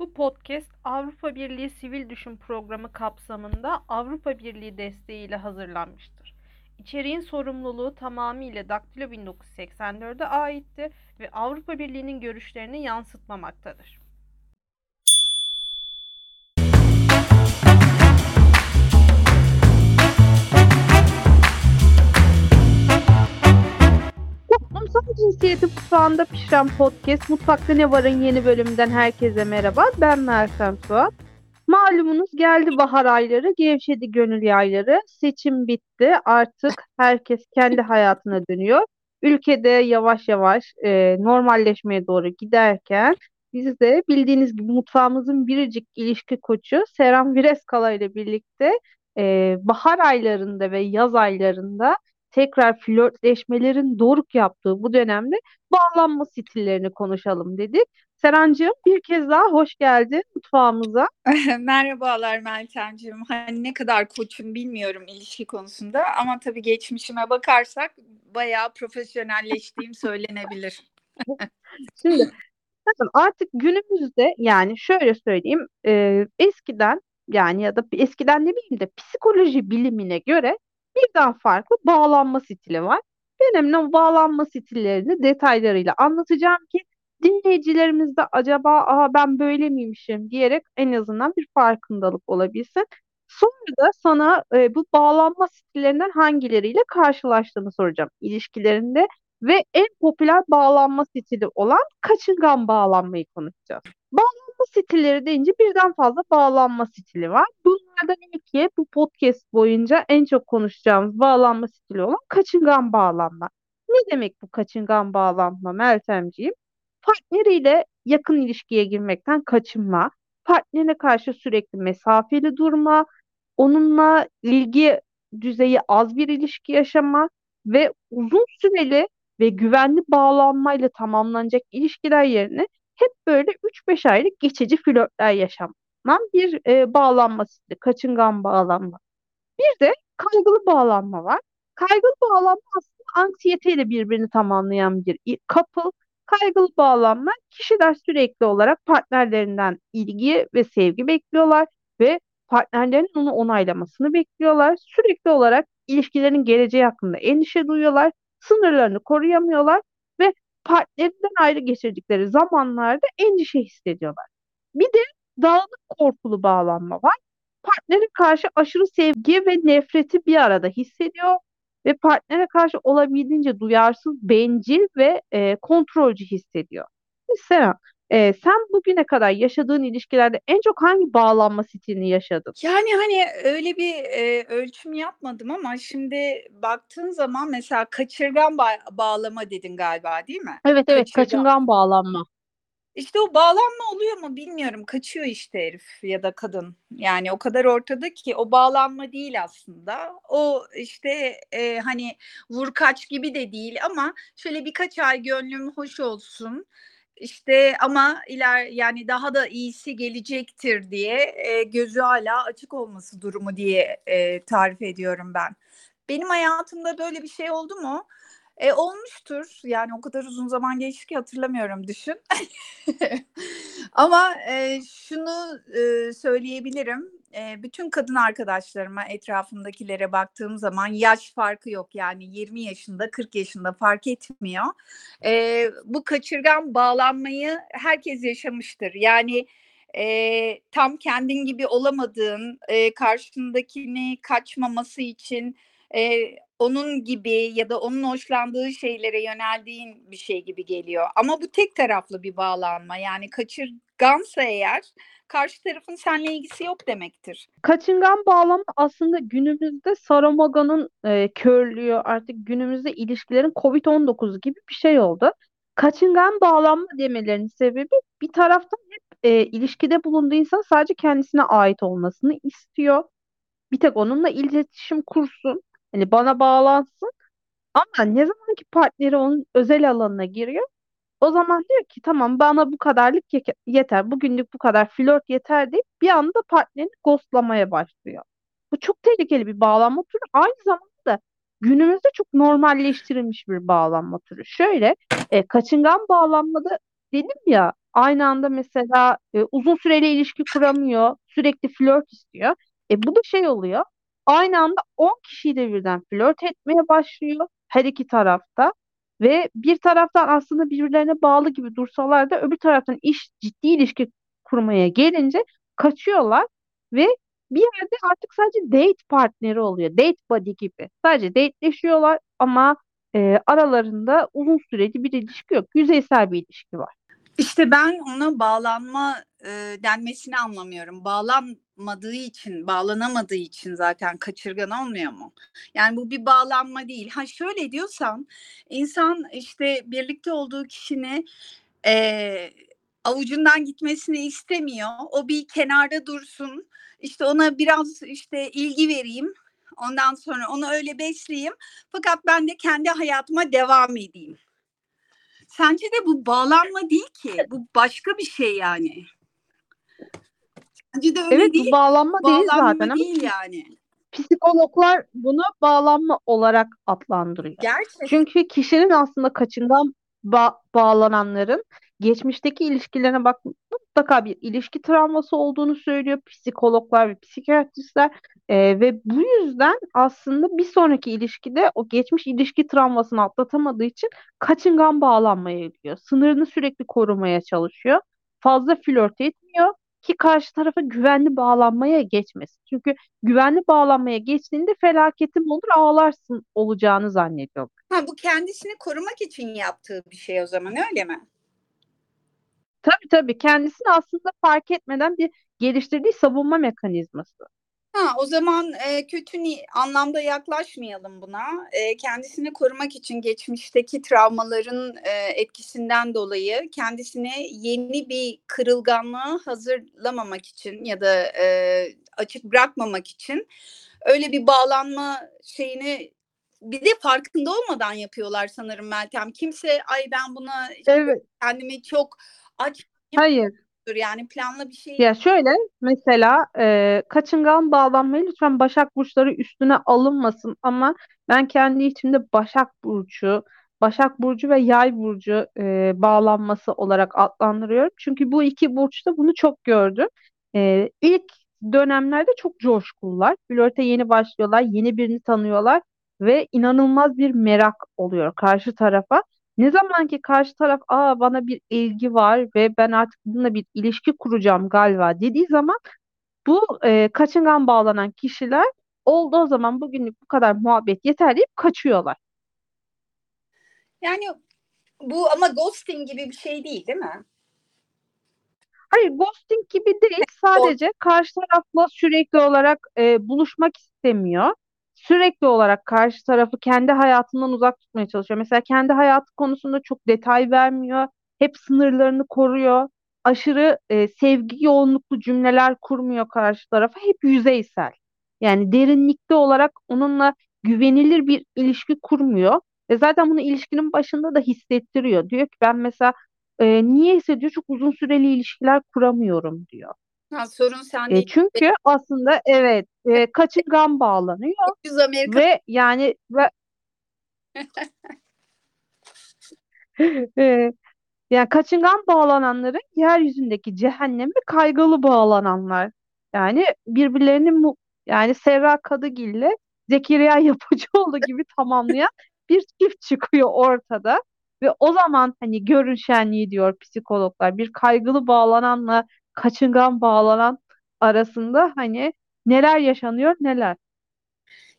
Bu podcast Avrupa Birliği Sivil Düşün Programı kapsamında Avrupa Birliği desteğiyle hazırlanmıştır. İçeriğin sorumluluğu tamamıyla Daktilo 1984'e aitti ve Avrupa Birliği'nin görüşlerini yansıtmamaktadır. Toplumsal cinsiyeti mutfağında pişiren podcast Mutfakta Ne Var'ın yeni bölümünden herkese merhaba. Ben Meltem Suat. Malumunuz geldi bahar ayları, gevşedi gönül yayları. Seçim bitti. Artık herkes kendi hayatına dönüyor. Ülkede yavaş yavaş e, normalleşmeye doğru giderken biz de bildiğiniz gibi mutfağımızın biricik ilişki koçu Seram Vireskala ile birlikte e, bahar aylarında ve yaz aylarında tekrar flörtleşmelerin doruk yaptığı bu dönemde bağlanma stillerini konuşalım dedik. Serancığım bir kez daha hoş geldin mutfağımıza. Merhabalar Meltemciğim. Hani ne kadar koçum bilmiyorum ilişki konusunda ama tabii geçmişime bakarsak bayağı profesyonelleştiğim söylenebilir. Şimdi artık günümüzde yani şöyle söyleyeyim e, eskiden yani ya da eskiden ne bileyim de psikoloji bilimine göre birden farklı bağlanma stili var. Benim o bağlanma stillerini detaylarıyla anlatacağım ki dinleyicilerimiz de acaba Aha, ben böyle miymişim diyerek en azından bir farkındalık olabilsin. Sonra da sana e, bu bağlanma stillerinden hangileriyle karşılaştığını soracağım ilişkilerinde ve en popüler bağlanma stili olan kaçıngan bağlanmayı konuşacağız. Bağlanma stilleri deyince birden fazla bağlanma stili var. Bunlardan ilki bu podcast boyunca en çok konuşacağımız bağlanma stili olan kaçıngan bağlanma. Ne demek bu kaçıngan bağlanma Meltemciğim? Partneriyle yakın ilişkiye girmekten kaçınma, partnerine karşı sürekli mesafeli durma, onunla ilgi düzeyi az bir ilişki yaşama ve uzun süreli ve güvenli bağlanmayla tamamlanacak ilişkiler yerine hep böyle 3-5 aylık geçici flörtler yaşanan bir e, bağlanma stili, kaçıngan bağlanma. Bir de kaygılı bağlanma var. Kaygılı bağlanma aslında anksiyeteyle birbirini tamamlayan bir couple. Kaygılı bağlanma kişiler sürekli olarak partnerlerinden ilgi ve sevgi bekliyorlar ve partnerlerinin onu onaylamasını bekliyorlar. Sürekli olarak ilişkilerin geleceği hakkında endişe duyuyorlar. Sınırlarını koruyamıyorlar ve partnerinden ayrı geçirdikleri zamanlarda endişe hissediyorlar. Bir de dağınık korkulu bağlanma var. Partnere karşı aşırı sevgi ve nefreti bir arada hissediyor ve partnere karşı olabildiğince duyarsız, bencil ve e, kontrolcü hissediyor. Mesela e, sen bugüne kadar yaşadığın ilişkilerde en çok hangi bağlanma stilini yaşadın? Yani hani öyle bir e, ölçüm yapmadım ama şimdi baktığın zaman mesela kaçırgan ba- bağlama dedin galiba değil mi? Evet evet kaçırgan, kaçıngan bağlanma. İşte o bağlanma oluyor mu bilmiyorum. Kaçıyor işte herif ya da kadın. Yani o kadar ortada ki o bağlanma değil aslında. O işte e, hani vur kaç gibi de değil ama şöyle birkaç ay gönlüm hoş olsun. İşte ama iler yani daha da iyisi gelecektir diye e, gözü hala açık olması durumu diye e, tarif ediyorum ben. Benim hayatımda böyle bir şey oldu mu? E, olmuştur. Yani o kadar uzun zaman geçti ki hatırlamıyorum düşün. Ama e, şunu e, söyleyebilirim. E, bütün kadın arkadaşlarıma, etrafımdakilere baktığım zaman yaş farkı yok. Yani 20 yaşında, 40 yaşında fark etmiyor. E, bu kaçırgan bağlanmayı herkes yaşamıştır. Yani e, tam kendin gibi olamadığın, e, karşındakini kaçmaması için e, onun gibi ya da onun hoşlandığı şeylere yöneldiğin bir şey gibi geliyor. Ama bu tek taraflı bir bağlanma. Yani kaçırgansa eğer karşı tarafın seninle ilgisi yok demektir. Kaçıngan bağlama aslında günümüzde Saramaga'nın e, körlüğü artık günümüzde ilişkilerin Covid-19 gibi bir şey oldu. Kaçıngan bağlanma demelerinin sebebi bir taraftan hep e, ilişkide bulunduğu insan sadece kendisine ait olmasını istiyor. Bir tek onunla iletişim kursun. Hani bana bağlansın. Ama ne zaman ki partneri onun özel alanına giriyor o zaman diyor ki tamam bana bu kadarlık yeter. Bugünlük bu kadar flört yeter deyip bir anda partnerini ghostlamaya başlıyor. Bu çok tehlikeli bir bağlanma türü. Aynı zamanda günümüzde çok normalleştirilmiş bir bağlanma türü. Şöyle e, kaçıngan bağlanmada dedim ya Aynı anda mesela e, uzun süreli ilişki kuramıyor. Sürekli flört istiyor. E bu da şey oluyor. Aynı anda 10 kişiyle birden flört etmeye başlıyor her iki tarafta. Ve bir taraftan aslında birbirlerine bağlı gibi dursalar da öbür taraftan iş ciddi ilişki kurmaya gelince kaçıyorlar ve bir yerde artık sadece date partneri oluyor. Date buddy gibi. Sadece dateleşiyorlar ama e, aralarında uzun süreli bir ilişki yok. Yüzeysel bir ilişki var. İşte ben ona bağlanma e, denmesini anlamıyorum. Bağlanmadığı için, bağlanamadığı için zaten kaçırgan olmuyor mu? Yani bu bir bağlanma değil. Ha şöyle diyorsan, insan işte birlikte olduğu kişinin e, avucundan gitmesini istemiyor. O bir kenarda dursun. İşte ona biraz işte ilgi vereyim. Ondan sonra onu öyle besleyeyim. Fakat ben de kendi hayatıma devam edeyim. Sence de bu bağlanma değil ki. Bu başka bir şey yani. Sence de öyle Evet değil. bu bağlanma değil Bağlanma zaten değil yani. psikologlar bunu bağlanma olarak adlandırıyor. Gerçekten. Çünkü kişinin aslında kaçıngan ba- bağlananların geçmişteki ilişkilerine bak mutlaka bir ilişki travması olduğunu söylüyor psikologlar ve psikiyatristler Ee, ve bu yüzden aslında bir sonraki ilişkide o geçmiş ilişki travmasını atlatamadığı için kaçıngan bağlanmaya gidiyor. Sınırını sürekli korumaya çalışıyor. Fazla flört etmiyor ki karşı tarafa güvenli bağlanmaya geçmesin. Çünkü güvenli bağlanmaya geçtiğinde felaketim olur ağlarsın olacağını zannediyor. Ha, bu kendisini korumak için yaptığı bir şey o zaman öyle mi? Tabii tabii kendisini aslında fark etmeden bir geliştirdiği savunma mekanizması. Ha, o zaman e, kötü ni- anlamda yaklaşmayalım buna. E, kendisini korumak için geçmişteki travmaların e, etkisinden dolayı kendisini yeni bir kırılganlığa hazırlamamak için ya da e, açık bırakmamak için öyle bir bağlanma şeyini bir de farkında olmadan yapıyorlar sanırım Meltem. Kimse ay ben buna işte Evet. kendimi çok aç Hayır. Yani planlı bir şey Ya şöyle mesela e, kaçıngan bağlanmayı lütfen Başak Burçları üstüne alınmasın ama ben kendi içimde Başak Burcu, Başak Burcu ve Yay Burcu e, bağlanması olarak adlandırıyorum. Çünkü bu iki burçta bunu çok gördüm. E, ilk dönemlerde çok coşkulular. Flörte yeni başlıyorlar, yeni birini tanıyorlar ve inanılmaz bir merak oluyor karşı tarafa. Ne zaman ki karşı taraf aa bana bir ilgi var ve ben artık bununla bir ilişki kuracağım galiba dediği zaman bu e, kaçıngan bağlanan kişiler oldu o zaman bugünlük bu kadar muhabbet yeter deyip kaçıyorlar. Yani bu ama ghosting gibi bir şey değil değil mi? Hayır ghosting gibi değil sadece karşı tarafla sürekli olarak e, buluşmak istemiyor. Sürekli olarak karşı tarafı kendi hayatından uzak tutmaya çalışıyor. Mesela kendi hayatı konusunda çok detay vermiyor. Hep sınırlarını koruyor. Aşırı e, sevgi yoğunluklu cümleler kurmuyor karşı tarafa. Hep yüzeysel. Yani derinlikte olarak onunla güvenilir bir ilişki kurmuyor. Ve zaten bunu ilişkinin başında da hissettiriyor. Diyor ki ben mesela e, niyeyse diyor çok uzun süreli ilişkiler kuramıyorum diyor. Ha, sorun sende. E, çünkü aslında evet e, kaçıngan bağlanıyor Amerika ve yani ve e, yani kaçıngan bağlananların yeryüzündeki cehennemi kaygılı bağlananlar. Yani birbirlerini mu yani Serra Kadıgil'le Zekeriya Yapıcıoğlu gibi tamamlayan bir çift çıkıyor ortada. Ve o zaman hani görün şenliği diyor psikologlar. Bir kaygılı bağlananla kaçıngan bağlanan arasında hani neler yaşanıyor neler.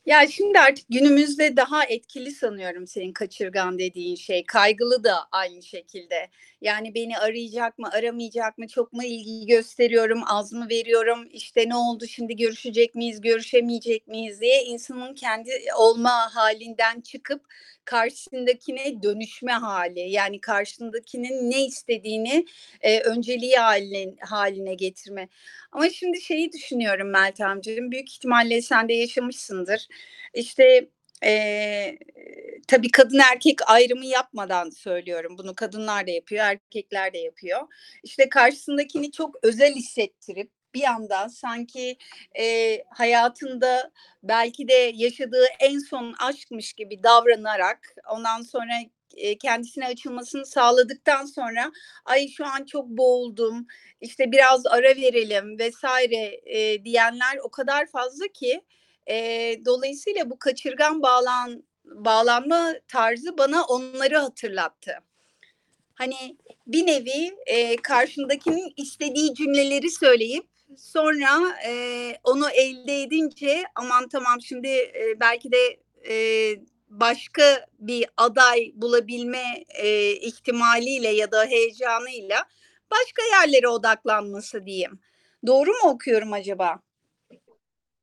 Ya şimdi artık günümüzde daha etkili sanıyorum senin kaçırgan dediğin şey. Kaygılı da aynı şekilde. Yani beni arayacak mı, aramayacak mı, çok mu ilgi gösteriyorum, az mı veriyorum, işte ne oldu şimdi görüşecek miyiz, görüşemeyecek miyiz diye insanın kendi olma halinden çıkıp karşısındakine dönüşme hali. Yani karşısındakinin ne istediğini e, önceliği haline, haline getirme. Ama şimdi şeyi düşünüyorum Meltemciğim, büyük ihtimalle sen de yaşamışsındır. İşte e, tabii kadın erkek ayrımı yapmadan söylüyorum. Bunu kadınlar da yapıyor, erkekler de yapıyor. İşte karşısındakini çok özel hissettirip bir anda sanki e, hayatında belki de yaşadığı en son aşkmış gibi davranarak ondan sonra e, kendisine açılmasını sağladıktan sonra ay şu an çok boğuldum işte biraz ara verelim vesaire e, diyenler o kadar fazla ki e, dolayısıyla bu kaçırgan bağlan bağlanma tarzı bana onları hatırlattı. Hani bir nevi e, karşındakinin istediği cümleleri söyleyip sonra e, onu elde edince aman tamam şimdi e, belki de e, başka bir aday bulabilme e, ihtimaliyle ya da heyecanıyla başka yerlere odaklanması diyeyim. Doğru mu okuyorum acaba?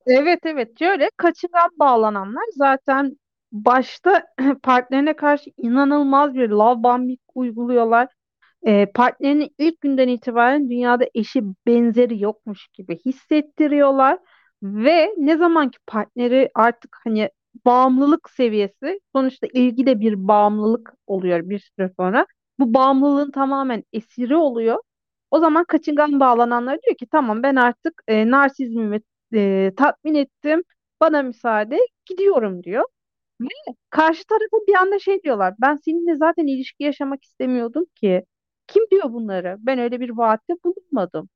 Evet evet şöyle kaçıran bağlananlar zaten başta partnerine karşı inanılmaz bir love bombing uyguluyorlar. E, partnerinin ilk günden itibaren dünyada eşi benzeri yokmuş gibi hissettiriyorlar ve ne zaman ki partneri artık hani bağımlılık seviyesi sonuçta ilgi de bir bağımlılık oluyor bir süre sonra. Bu bağımlılığın tamamen esiri oluyor. O zaman kaçıngan bağlananlar diyor ki tamam ben artık e, narsizmimi e, tatmin ettim. Bana müsaade gidiyorum diyor. Ve karşı tarafa bir anda şey diyorlar. Ben seninle zaten ilişki yaşamak istemiyordum ki. Kim diyor bunları? Ben öyle bir vaatte bulunmadım.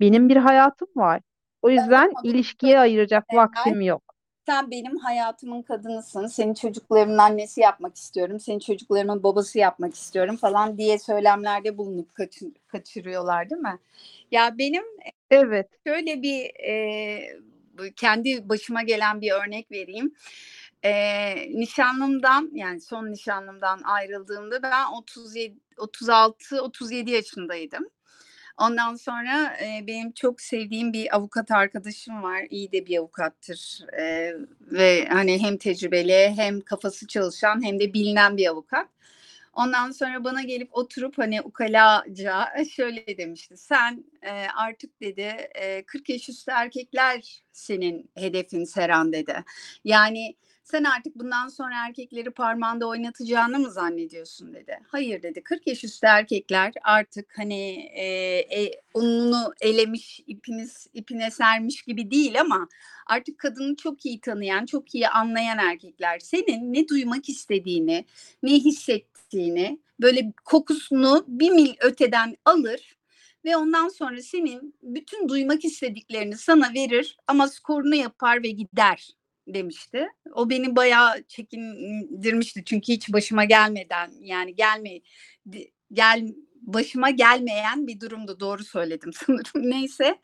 Benim bir hayatım var. O yüzden ilişkiye ayıracak vaktim yok. Sen benim hayatımın kadınısın. Senin çocuklarımın annesi yapmak istiyorum. Senin çocuklarımın babası yapmak istiyorum falan diye söylemlerde bulunup kaçır, kaçırıyorlar değil mi? Ya benim Evet. şöyle bir e, kendi başıma gelen bir örnek vereyim. E, nişanlımdan yani son nişanlımdan ayrıldığımda ben 37 36 37 yaşındaydım. Ondan sonra e, benim çok sevdiğim bir avukat arkadaşım var. İyi de bir avukattır. E, ve hani hem tecrübeli hem kafası çalışan hem de bilinen bir avukat. Ondan sonra bana gelip oturup hani ukalaca şöyle demişti. Sen e, artık dedi e, 40 yaş üstü erkekler senin hedefin Seren dedi. Yani sen artık bundan sonra erkekleri parmağında oynatacağını mı zannediyorsun dedi. Hayır dedi 40 yaş üstü erkekler artık hani e, e, ununu elemiş ipiniz ipine sermiş gibi değil ama artık kadını çok iyi tanıyan çok iyi anlayan erkekler senin ne duymak istediğini ne hissettiğini böyle kokusunu bir mil öteden alır ve ondan sonra senin bütün duymak istediklerini sana verir ama skorunu yapar ve gider demişti. O beni bayağı çekindirmişti çünkü hiç başıma gelmeden yani gelme gel başıma gelmeyen bir durumdu. Doğru söyledim sanırım. Neyse.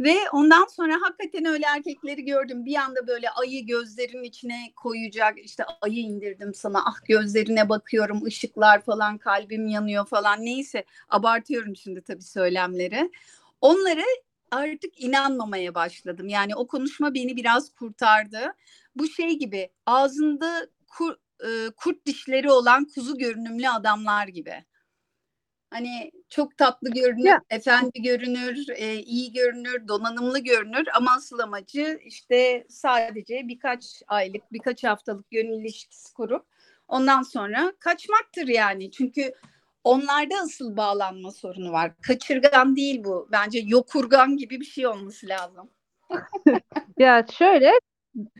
Ve ondan sonra hakikaten öyle erkekleri gördüm. Bir anda böyle ayı gözlerin içine koyacak. İşte ayı indirdim sana. Ah gözlerine bakıyorum. ışıklar falan kalbim yanıyor falan. Neyse abartıyorum şimdi tabii söylemleri. Onları artık inanmamaya başladım. Yani o konuşma beni biraz kurtardı. Bu şey gibi ağzında kur, e, kurt dişleri olan kuzu görünümlü adamlar gibi. Hani çok tatlı görünür, ya. efendi görünür, e, iyi görünür, donanımlı görünür ama asıl amacı işte sadece birkaç aylık, birkaç haftalık gönül ilişkisi kurup ondan sonra kaçmaktır yani. Çünkü Onlarda asıl bağlanma sorunu var. Kaçırgan değil bu. Bence yokurgan gibi bir şey olması lazım. ya şöyle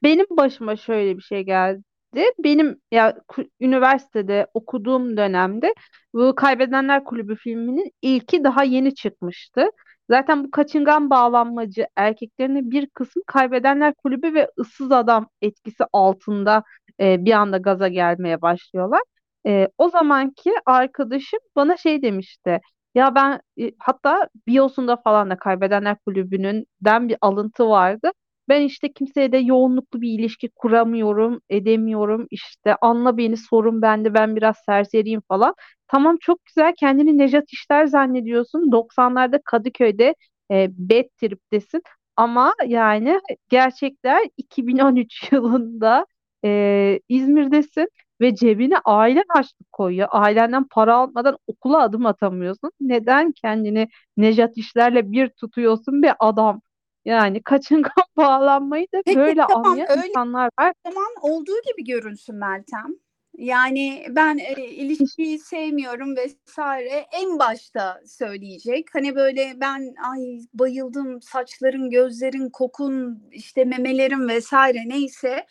benim başıma şöyle bir şey geldi. Benim ya üniversitede okuduğum dönemde bu Kaybedenler Kulübü filminin ilki daha yeni çıkmıştı. Zaten bu kaçıngan bağlanmacı erkeklerin bir kısmı Kaybedenler Kulübü ve ıssız adam etkisi altında e, bir anda gaza gelmeye başlıyorlar. E, o zamanki arkadaşım bana şey demişti. Ya ben e, hatta biosunda falan da Kaybedenler Kulübü'nün den bir alıntı vardı. Ben işte kimseye de yoğunluklu bir ilişki kuramıyorum, edemiyorum. İşte anla beni sorun bende ben biraz serseriyim falan. Tamam çok güzel kendini Nejat İşler zannediyorsun. 90'larda Kadıköy'de e, bad trip'tesin. Ama yani gerçekler 2013 yılında e, İzmir'desin ve cebine aile harçlık koyuyor. Ailenden para almadan okula adım atamıyorsun. Neden kendini Nejat işlerle bir tutuyorsun bir adam? Yani kaçıngan bağlanmayı da Peki, böyle tamam, anlayan öyle insanlar var. Zaman olduğu gibi görünsün Meltem. Yani ben e, ilişkiyi sevmiyorum vesaire en başta söyleyecek. Hani böyle ben ay bayıldım saçların, gözlerin, kokun, işte memelerin vesaire neyse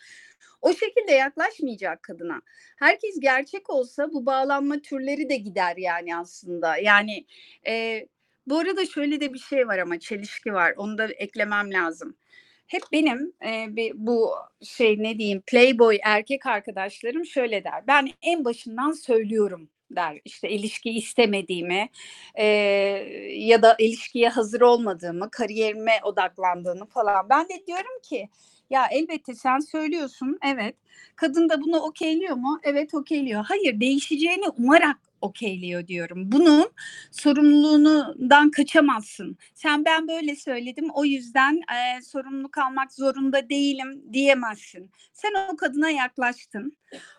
O şekilde yaklaşmayacak kadına. Herkes gerçek olsa bu bağlanma türleri de gider yani aslında. Yani e, bu arada şöyle de bir şey var ama çelişki var. Onu da eklemem lazım. Hep benim e, bir, bu şey ne diyeyim playboy erkek arkadaşlarım şöyle der. Ben en başından söylüyorum der. İşte ilişki istemediğimi e, ya da ilişkiye hazır olmadığımı, kariyerime odaklandığını falan. Ben de diyorum ki ya elbette sen söylüyorsun evet. Kadın da bunu okeyliyor mu? Evet okeyliyor. Hayır değişeceğini umarak okeyliyor diyorum. Bunun sorumluluğundan kaçamazsın. Sen ben böyle söyledim o yüzden e, sorumluluk almak zorunda değilim diyemezsin. Sen o kadına yaklaştın.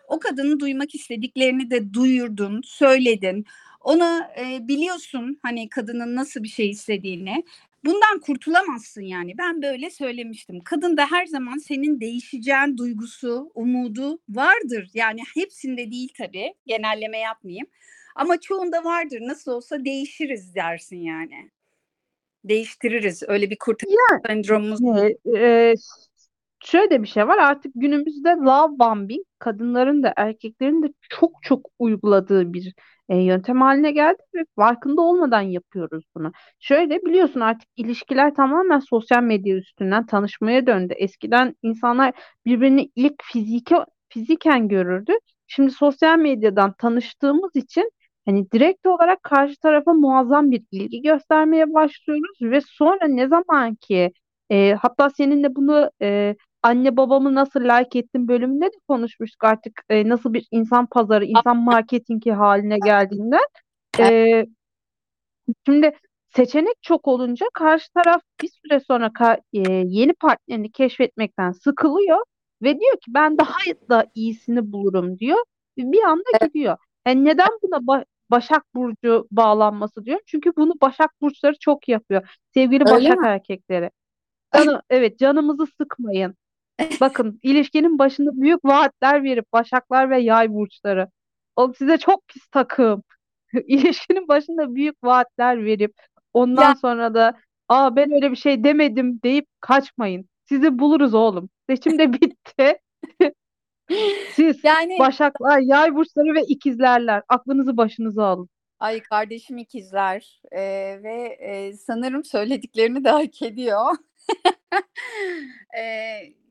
O kadının duymak istediklerini de duyurdun, söyledin. Onu e, biliyorsun hani kadının nasıl bir şey istediğini. Bundan kurtulamazsın yani. Ben böyle söylemiştim. Kadın da her zaman senin değişeceğin duygusu, umudu vardır. Yani hepsinde değil tabii. Genelleme yapmayayım. Ama çoğunda vardır. Nasıl olsa değişiriz dersin yani. Değiştiririz. Öyle bir kurtarma yani, sendromumuz. E, e, şöyle bir şey var. Artık günümüzde love bombing kadınların da erkeklerin de çok çok uyguladığı bir e, yöntem haline geldi ve farkında olmadan yapıyoruz bunu. Şöyle biliyorsun artık ilişkiler tamamen sosyal medya üstünden tanışmaya döndü. Eskiden insanlar birbirini ilk fiziki fiziken görürdü. Şimdi sosyal medyadan tanıştığımız için hani direkt olarak karşı tarafa muazzam bir ilgi göstermeye başlıyoruz ve sonra ne zaman ki e, hatta seninle bunu e, anne babamı nasıl like ettim bölümünde de konuşmuştuk artık e, nasıl bir insan pazarı, insan marketingi haline geldiğinden. E, şimdi seçenek çok olunca karşı taraf bir süre sonra ka- e, yeni partnerini keşfetmekten sıkılıyor ve diyor ki ben daha da iyisini bulurum diyor. Bir anda gidiyor. Yani neden buna Başak Burcu bağlanması diyorum? Çünkü bunu Başak Burçları çok yapıyor. Sevgili Öyle Başak mi? erkekleri. Canı, evet canımızı sıkmayın. Bakın ilişkinin başında büyük vaatler verip Başaklar ve Yay burçları. O size çok pis takım. İlişkinin başında büyük vaatler verip ondan Ya sonra da aa ben öyle bir şey demedim deyip kaçmayın. Sizi buluruz oğlum. Seçim de bitti. Siz yani Başaklar, Yay burçları ve ikizlerler aklınızı başınıza alın. ay kardeşim ikizler e, ve e, sanırım söylediklerini de hak ediyor. e,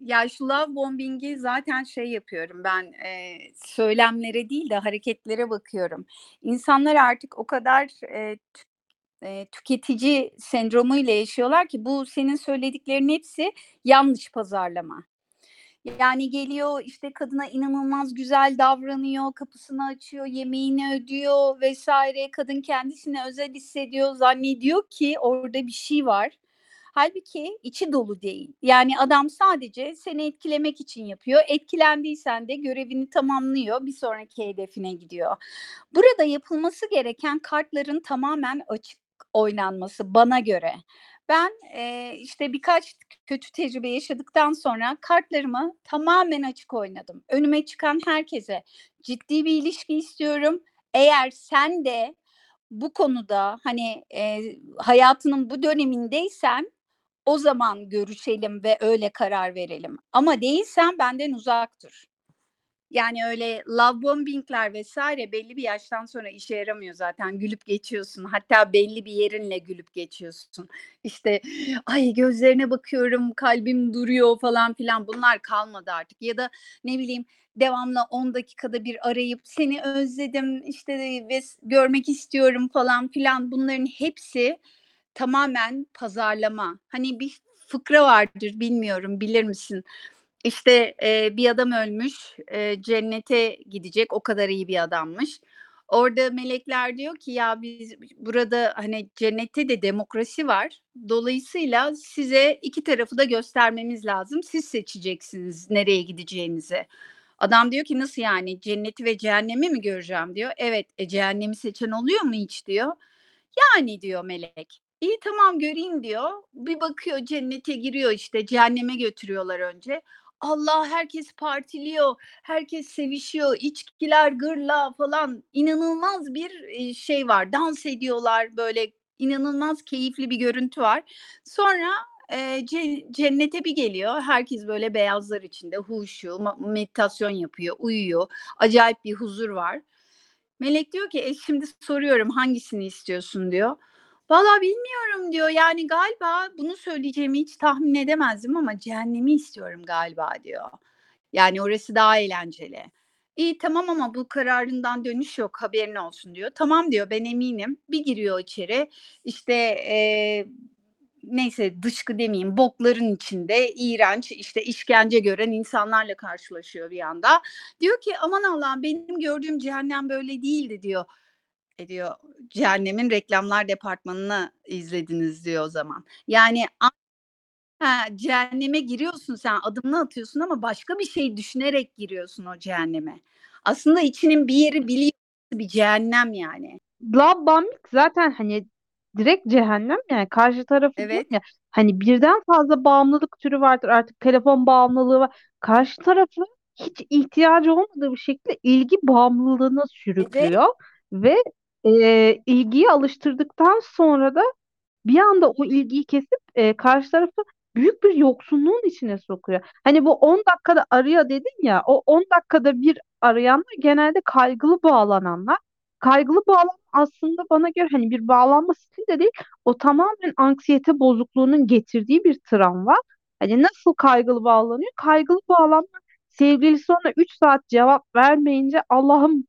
ya şu love bombing'i zaten şey yapıyorum ben e, söylemlere değil de hareketlere bakıyorum. İnsanlar artık o kadar e, e, tüketici sendromuyla yaşıyorlar ki bu senin söylediklerin hepsi yanlış pazarlama. Yani geliyor işte kadına inanılmaz güzel davranıyor, kapısını açıyor, yemeğini ödüyor vesaire. Kadın kendisini özel hissediyor, zannediyor ki orada bir şey var. Halbuki içi dolu değil. Yani adam sadece seni etkilemek için yapıyor. Etkilendiysen de görevini tamamlıyor, bir sonraki hedefine gidiyor. Burada yapılması gereken kartların tamamen açık oynanması bana göre. Ben e, işte birkaç kötü tecrübe yaşadıktan sonra kartlarımı tamamen açık oynadım. Önüme çıkan herkese ciddi bir ilişki istiyorum. Eğer sen de bu konuda hani e, hayatının bu dönemindeysen o zaman görüşelim ve öyle karar verelim. Ama değilsen benden uzak dur. Yani öyle love bombingler vesaire belli bir yaştan sonra işe yaramıyor zaten. Gülüp geçiyorsun. Hatta belli bir yerinle gülüp geçiyorsun. İşte ay gözlerine bakıyorum, kalbim duruyor falan filan. Bunlar kalmadı artık. Ya da ne bileyim devamlı 10 dakikada bir arayıp seni özledim işte ve görmek istiyorum falan filan. Bunların hepsi tamamen pazarlama. Hani bir fıkra vardır bilmiyorum bilir misin? İşte e, bir adam ölmüş, e, cennete gidecek. O kadar iyi bir adammış. Orada melekler diyor ki ya biz burada hani cennette de demokrasi var. Dolayısıyla size iki tarafı da göstermemiz lazım. Siz seçeceksiniz nereye gideceğinizi. Adam diyor ki nasıl yani cenneti ve cehennemi mi göreceğim diyor. Evet e, cehennemi seçen oluyor mu hiç diyor. Yani diyor melek. İyi tamam göreyim diyor. Bir bakıyor cennete giriyor işte cehenneme götürüyorlar önce. Allah herkes partiliyor, herkes sevişiyor, içkiler gırla falan inanılmaz bir şey var. Dans ediyorlar böyle inanılmaz keyifli bir görüntü var. Sonra e, cennete bir geliyor. Herkes böyle beyazlar içinde huşu, meditasyon yapıyor, uyuyor. Acayip bir huzur var. Melek diyor ki e, şimdi soruyorum hangisini istiyorsun diyor. Valla bilmiyorum diyor. Yani galiba bunu söyleyeceğimi hiç tahmin edemezdim ama cehennemi istiyorum galiba diyor. Yani orası daha eğlenceli. İyi tamam ama bu kararından dönüş yok haberin olsun diyor. Tamam diyor ben eminim. Bir giriyor içeri işte e, neyse dışkı demeyeyim bokların içinde iğrenç işte işkence gören insanlarla karşılaşıyor bir anda. Diyor ki aman Allah'ım benim gördüğüm cehennem böyle değildi diyor. E diyor cehennemin reklamlar departmanını izlediniz diyor o zaman. Yani ha, cehenneme giriyorsun sen adımını atıyorsun ama başka bir şey düşünerek giriyorsun o cehenneme. Aslında içinin bir yeri biliyor bir cehennem yani. Bombing zaten hani direkt cehennem yani karşı tarafı Evet. ya hani birden fazla bağımlılık türü vardır artık telefon bağımlılığı var. Karşı tarafı hiç ihtiyacı olmadığı bir şekilde ilgi bağımlılığına Evet. sürüklüyor ve e, ilgiyi alıştırdıktan sonra da bir anda o ilgiyi kesip e, karşı tarafı büyük bir yoksunluğun içine sokuyor. Hani bu 10 dakikada arıyor dedin ya o 10 dakikada bir arayanlar genelde kaygılı bağlananlar. Kaygılı bağlanma aslında bana göre hani bir bağlanma stili de değil o tamamen anksiyete bozukluğunun getirdiği bir travma. Hani nasıl kaygılı bağlanıyor? Kaygılı bağlanma sevgilisi ona 3 saat cevap vermeyince Allah'ım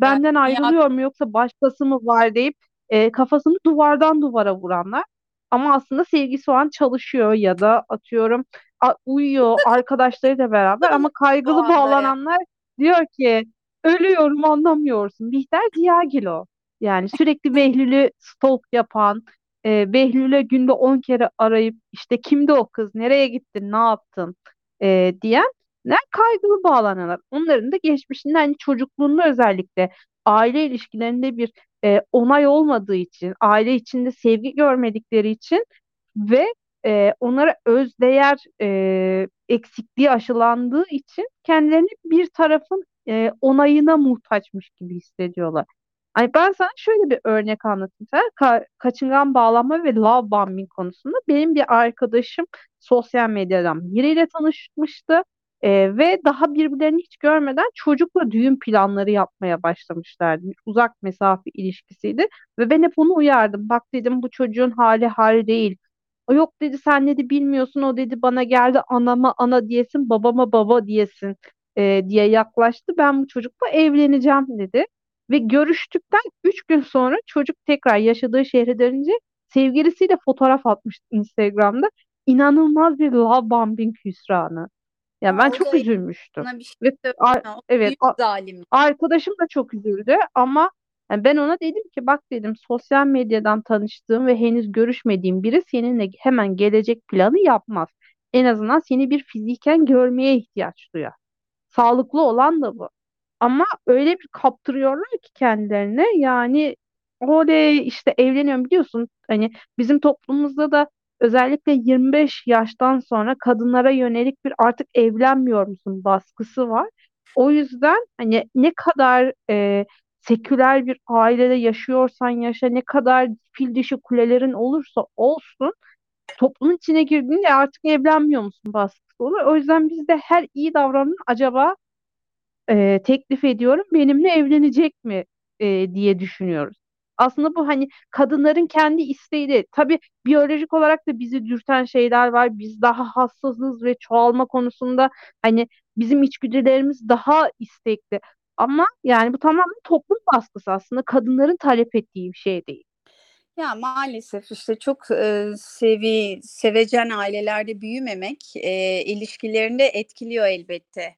benden ayrılıyor mu yoksa başkası mı var deyip e, kafasını duvardan duvara vuranlar. Ama aslında sevgisi o an çalışıyor ya da atıyorum a- uyuyor arkadaşlarıyla beraber ama kaygılı anda ya. bağlananlar diyor ki ölüyorum anlamıyorsun. Bihter Ziyagil o. Yani sürekli Behlül'ü stalk yapan, e, Behlül'e günde 10 kere arayıp işte kimdi o kız, nereye gittin, ne yaptın e, diyen ne kaygılı bağlananlar. Onların da geçmişinde hani çocukluğunda özellikle aile ilişkilerinde bir e, onay olmadığı için, aile içinde sevgi görmedikleri için ve e, onlara özdeğer e, eksikliği aşılandığı için kendilerini bir tarafın e, onayına muhtaçmış gibi hissediyorlar. Ay ben sana şöyle bir örnek anlatayım. Sana ka kaçıngan bağlanma ve love bombing konusunda benim bir arkadaşım sosyal medyadan biriyle tanışmıştı. Ee, ve daha birbirlerini hiç görmeden çocukla düğün planları yapmaya başlamışlardı. Uzak mesafe ilişkisiydi ve ben hep onu uyardım. Bak dedim bu çocuğun hali hali değil. O yok dedi sen dedi bilmiyorsun o dedi bana geldi anama ana diyesin babama baba diyesin e, diye yaklaştı. Ben bu çocukla evleneceğim dedi. Ve görüştükten 3 gün sonra çocuk tekrar yaşadığı şehre dönünce sevgilisiyle fotoğraf atmıştı Instagram'da. İnanılmaz bir love bombing hüsranı. Yani ben çok üzülmüştüm. Bir şey Ve ar- söyleme. O evet büyük zalim. arkadaşım da çok üzüldü ama yani ben ona dedim ki bak dedim sosyal medyadan tanıştığım ve henüz görüşmediğim biri seninle hemen gelecek planı yapmaz. En azından seni bir fiziken görmeye ihtiyaç duyar. Sağlıklı olan da bu. Ama öyle bir kaptırıyorlar ki kendilerine yani oley işte evleniyorum biliyorsun hani bizim toplumumuzda da özellikle 25 yaştan sonra kadınlara yönelik bir artık evlenmiyor musun baskısı var. O yüzden hani ne kadar e, seküler bir ailede yaşıyorsan yaşa ne kadar fil dişi kulelerin olursa olsun toplumun içine girdiğinde artık evlenmiyor musun baskısı olur. O yüzden biz de her iyi davranın acaba e, teklif ediyorum benimle evlenecek mi e, diye düşünüyoruz. Aslında bu hani kadınların kendi isteği değil. Tabii biyolojik olarak da bizi dürten şeyler var. Biz daha hassasız ve çoğalma konusunda hani bizim içgüdülerimiz daha istekli. Ama yani bu tamamen toplum baskısı aslında kadınların talep ettiği bir şey değil. Ya maalesef işte çok e, sevi sevecen ailelerde büyümemek e, ilişkilerinde etkiliyor elbette.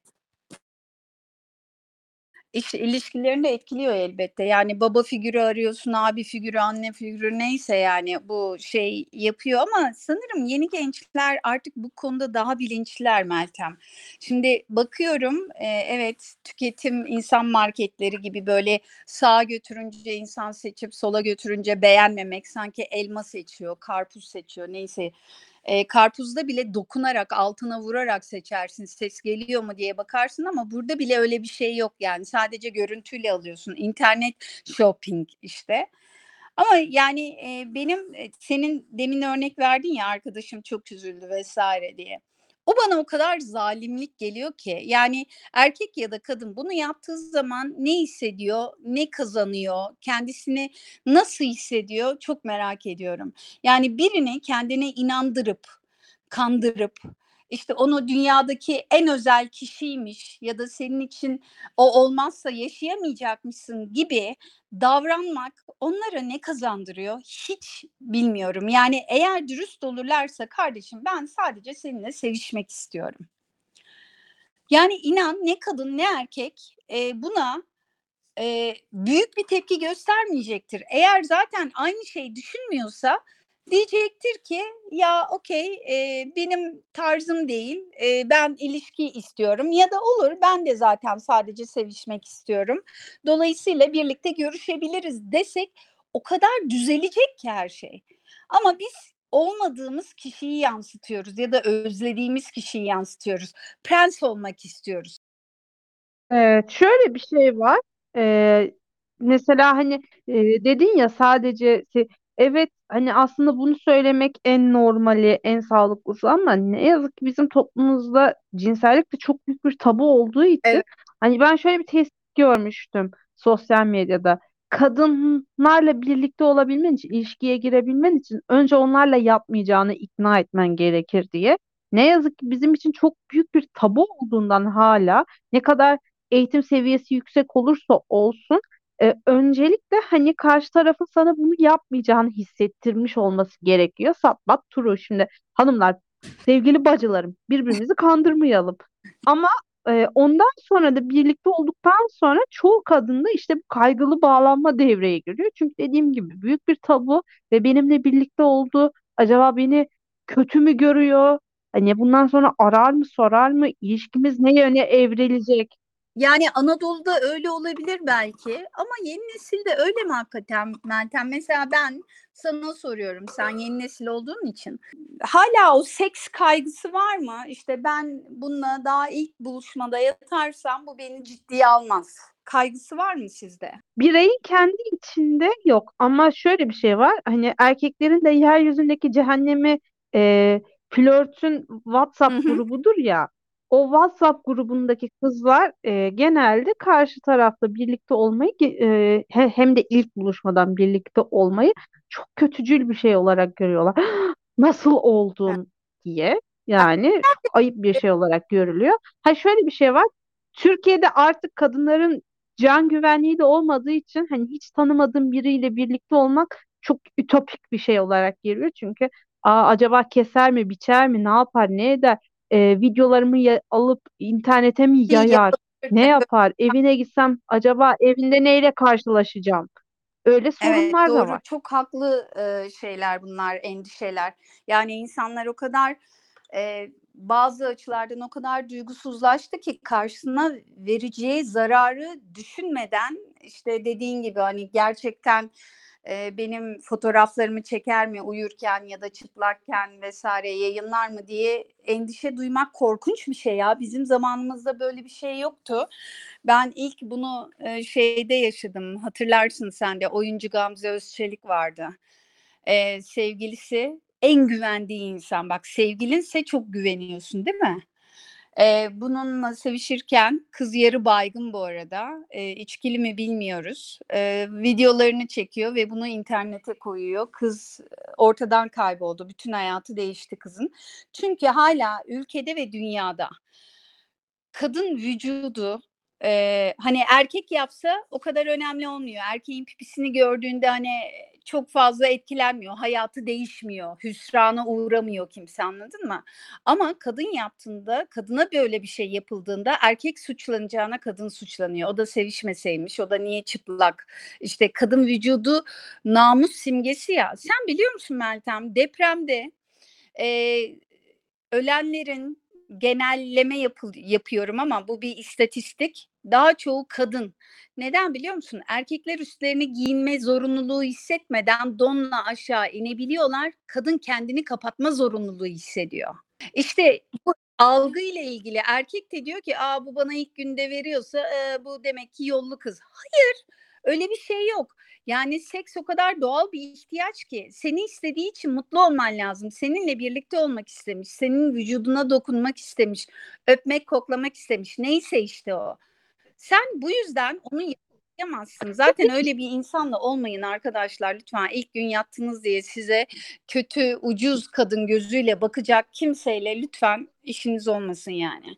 İş ilişkilerini de etkiliyor elbette. Yani baba figürü arıyorsun, abi figürü, anne figürü neyse yani bu şey yapıyor ama sanırım yeni gençler artık bu konuda daha bilinçliler Meltem. Şimdi bakıyorum e, evet tüketim insan marketleri gibi böyle sağa götürünce insan seçip sola götürünce beğenmemek sanki elma seçiyor, karpuz seçiyor neyse e, karpuzda bile dokunarak altına vurarak seçersin ses geliyor mu? diye bakarsın ama burada bile öyle bir şey yok yani. Sadece görüntüyle alıyorsun. İnternet shopping işte. Ama yani e, benim senin demin örnek verdin ya arkadaşım çok üzüldü vesaire diye. O bana o kadar zalimlik geliyor ki yani erkek ya da kadın bunu yaptığı zaman ne hissediyor, ne kazanıyor, kendisini nasıl hissediyor çok merak ediyorum. Yani birini kendine inandırıp, kandırıp işte onu dünyadaki en özel kişiymiş ya da senin için o olmazsa yaşayamayacakmışsın gibi davranmak onlara ne kazandırıyor hiç bilmiyorum. Yani eğer dürüst olurlarsa kardeşim ben sadece seninle sevişmek istiyorum. Yani inan ne kadın ne erkek e, buna e, büyük bir tepki göstermeyecektir. Eğer zaten aynı şey düşünmüyorsa diyecektir ki ya okey e, benim tarzım değil e, ben ilişki istiyorum ya da olur ben de zaten sadece sevişmek istiyorum. Dolayısıyla birlikte görüşebiliriz desek o kadar düzelecek ki her şey. Ama biz olmadığımız kişiyi yansıtıyoruz ya da özlediğimiz kişiyi yansıtıyoruz. Prens olmak istiyoruz. Evet, şöyle bir şey var. Ee, mesela hani e, dedin ya sadece evet hani aslında bunu söylemek en normali, en sağlıklısı ama ne yazık ki bizim toplumumuzda cinsellik de çok büyük bir tabu olduğu için Evet. hani ben şöyle bir tespit görmüştüm sosyal medyada. Kadınlarla birlikte olabilmen için, ilişkiye girebilmen için önce onlarla yapmayacağını ikna etmen gerekir diye. Ne yazık ki bizim için çok büyük bir tabu olduğundan hala ne kadar eğitim seviyesi yüksek olursa olsun e, öncelikle hani karşı tarafın sana bunu yapmayacağını hissettirmiş olması gerekiyor. Saplat turu şimdi hanımlar sevgili bacılarım birbirimizi kandırmayalım. Ama e, ondan sonra da birlikte olduktan sonra çoğu kadında işte bu kaygılı bağlanma devreye giriyor. Çünkü dediğim gibi büyük bir tabu ve benimle birlikte oldu. Acaba beni kötü mü görüyor? Hani bundan sonra arar mı sorar mı? İlişkimiz ne yöne evrilecek? Yani Anadolu'da öyle olabilir belki ama yeni nesilde öyle mi hakikaten Meltem? Mesela ben sana soruyorum sen yeni nesil olduğun için. Hala o seks kaygısı var mı? İşte ben bununla daha ilk buluşmada yatarsam bu beni ciddiye almaz. Kaygısı var mı sizde? Bireyin kendi içinde yok ama şöyle bir şey var hani erkeklerin de yeryüzündeki cehennemi e, flörtün WhatsApp grubudur ya o WhatsApp grubundaki kızlar e, genelde karşı tarafla birlikte olmayı e, he- hem de ilk buluşmadan birlikte olmayı çok kötücül bir şey olarak görüyorlar. Nasıl oldun diye yani ayıp bir şey olarak görülüyor. Ha şöyle bir şey var. Türkiye'de artık kadınların can güvenliği de olmadığı için hani hiç tanımadığım biriyle birlikte olmak çok ütopik bir şey olarak geliyor. Çünkü Aa, acaba keser mi, biçer mi, ne yapar, ne eder? Ee, videolarımı ya- alıp internete mi yayar? Ne yapar? Evine gitsem acaba evinde neyle karşılaşacağım? Öyle Evet sorunlar da doğru var. çok haklı e, şeyler bunlar endişeler. Yani insanlar o kadar e, bazı açılardan o kadar duygusuzlaştı ki karşısına vereceği zararı düşünmeden işte dediğin gibi hani gerçekten e, benim fotoğraflarımı çeker mi uyurken ya da çıplakken vesaire yayınlar mı diye endişe duymak korkunç bir şey ya. Bizim zamanımızda böyle bir şey yoktu. Ben ilk bunu e, şeyde yaşadım. Hatırlarsın sen de oyuncu Gamze Özçelik vardı. E, sevgilisi en güvendiği insan. Bak sevgilinse çok güveniyorsun değil mi? Eee, bununla sevişirken kız yarı baygın bu arada. Eee, içkili mi bilmiyoruz. Eee, videolarını çekiyor ve bunu internete koyuyor. Kız ortadan kayboldu. Bütün hayatı değişti kızın. Çünkü hala ülkede ve dünyada kadın vücudu eee, hani erkek yapsa o kadar önemli olmuyor. Erkeğin pipisini gördüğünde hani çok fazla etkilenmiyor. Hayatı değişmiyor. Hüsrana uğramıyor kimse anladın mı? Ama kadın yaptığında, kadına böyle bir şey yapıldığında erkek suçlanacağına kadın suçlanıyor. O da sevişmeseymiş, o da niye çıplak? İşte kadın vücudu namus simgesi ya. Sen biliyor musun Meltem? Depremde eee, ölenlerin genelleme yapıl yapıyorum ama bu bir istatistik. Daha çoğu kadın. Neden biliyor musun? Erkekler üstlerini giyinme zorunluluğu hissetmeden donla aşağı inebiliyorlar. Kadın kendini kapatma zorunluluğu hissediyor. İşte bu algı ile ilgili erkek de diyor ki Aa, bu bana ilk günde veriyorsa e, bu demek ki yollu kız. Hayır Öyle bir şey yok. Yani seks o kadar doğal bir ihtiyaç ki seni istediği için mutlu olman lazım. Seninle birlikte olmak istemiş, senin vücuduna dokunmak istemiş, öpmek, koklamak istemiş. Neyse işte o. Sen bu yüzden onu yapamazsın. Zaten öyle bir insanla olmayın arkadaşlar lütfen. İlk gün yattınız diye size kötü, ucuz kadın gözüyle bakacak kimseyle lütfen işiniz olmasın yani.